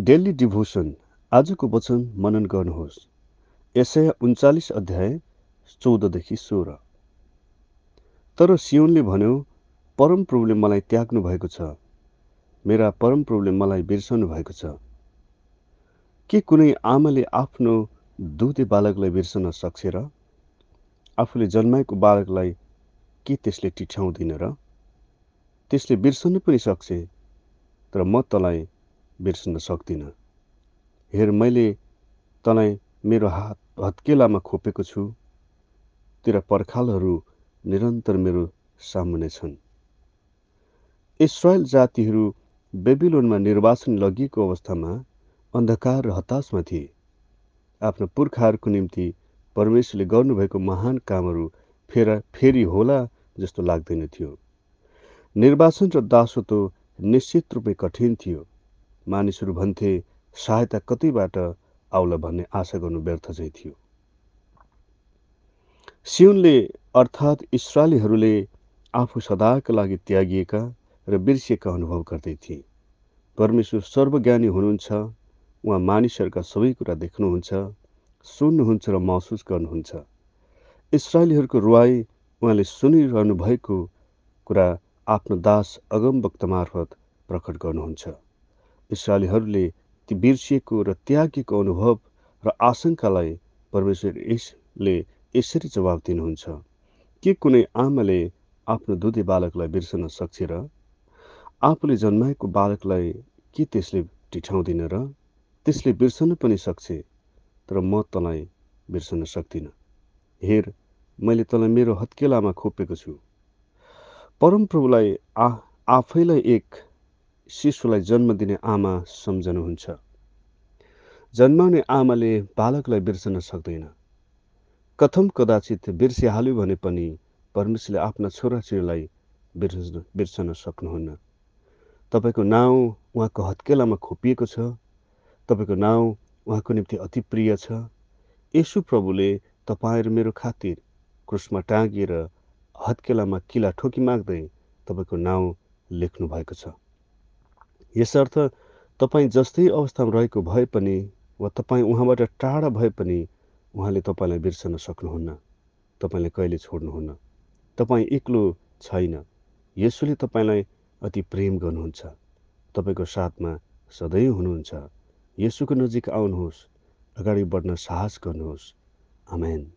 Daily devotion आजको वचन मनन गर्नुहोस्। यसय उन्चालिस अध्याय चौधदेखि सोह्र। तर सियोनले भन्यो परम प्रभुले मलाई त्याग्नु भएको छ। मेरा परम प्रभुले मलाई बिर्सनु भएको छ। के कुनै आमाले आफ्नो दुधे बालकलाई बिर्सन सक्छ र? आफूले जन्माएको बालकलाई के त्यसले टिठ्याउँदैन र? त्यसले बिर्सनु पनि सक्छ तर म तँलाई बिर्सन सक्दिनँ। हेर मैले तँलाई मेरो हात हत्केलामा खोपेको छु। तेरा पर्खालहरू निरन्तर मेरो सामुने छन्। इसरायल जातिहरू बेबिलोनमा निर्वाचन लगिएको अवस्थामा अन्धकार र हताशमा थिए। आफ्नो पुर्खाहरूको निम्ति परमेश्वरले गर्नुभएको महान कामहरू फेर फेरि होला जस्तो लाग्दैन थियो। निर्वाचन र दासत्व निश्चित रूपै कठिन थियो। मानिसहरू भन्थे सहायता कतैबाट? आउला भन्ने आशा गर्नु व्यर्थ चाहिँ थियो। सिउनले अर्थात् इसरालीहरूले आफू सदाका लागि त्यागिएका र बिर्सिएका अनुभव गर्दै थिए। परमेश्वर सर्वज्ञानी हुनुहुन्छ उहाँ मानिसहरूका सबै कुरा देख्नुहुन्छ सुन्नुहुन्छ र महसुस गर्नुहुन्छ। इसरायलीहरूको रुवाई उहाँले सुनिरहनु भएको कुरा आफ्नो दास अगम वक्त मार्फत प्रकट गर्नुहुन्छ। इसरायलीहरूले ती बिर्सिएको र त्यागेको अनुभव र आशंकालाई परमेश्वर यसले यसरी जवाब दिनुहुन्छ। के कुनै आमाले आफ्नो दुधे बालकलाई बिर्सन सक्छ र? आफूले जन्माएको बालकलाई के त्यसले टिठाउँदिन र? त्यसले बिर्सन पनि सक्छ तर म तँलाई बिर्सन सक्दिनँ। हेर मैले तँलाई मेरो हत्केलामा खोपेको छु। परमप्रभुलाई आ आफैलाई एक शिशुलाई जन्म दिने आमा सम्झनुहुन्छ। जन्माउने आमाले बालकलाई बिर्सन सक्दैन। कथम कदाचित बिर्सिहाल्यो भने पनि परमेश्वरले आफ्ना छोराछोरीलाई बिर्सन बिर्सन सक्नुहुन्न। तपाईँको नाउँ उहाँको हत्केलामा खोपिएको छ। तपाईँको नाउँ उहाँको निम्ति अति प्रिय छ। यसु प्रभुले तपाईँ र मेरो खातिर क्रुसमा टाँगिएर हत्केलामा किला ठोकी माग्दै तपाईँको नाउँ लेख्नु भएको छ। यसर्थ तपाईँ जस्तै अवस्थामा रहेको भए पनि वा तपाईँ उहाँबाट टाढा भए पनि उहाँले तपाईँलाई बिर्सन सक्नुहुन्न। तपाईँले कहिले छोड्नुहुन्न? तपाईँ एक्लो छैन। यसुले तपाईँलाई अति प्रेम गर्नुहुन्छ। तपाईँको साथमा सधैँ हुनुहुन्छ। यसुको नजिक आउनुहोस्। अगाडि बढ्न साहस गर्नुहोस्। आमेन।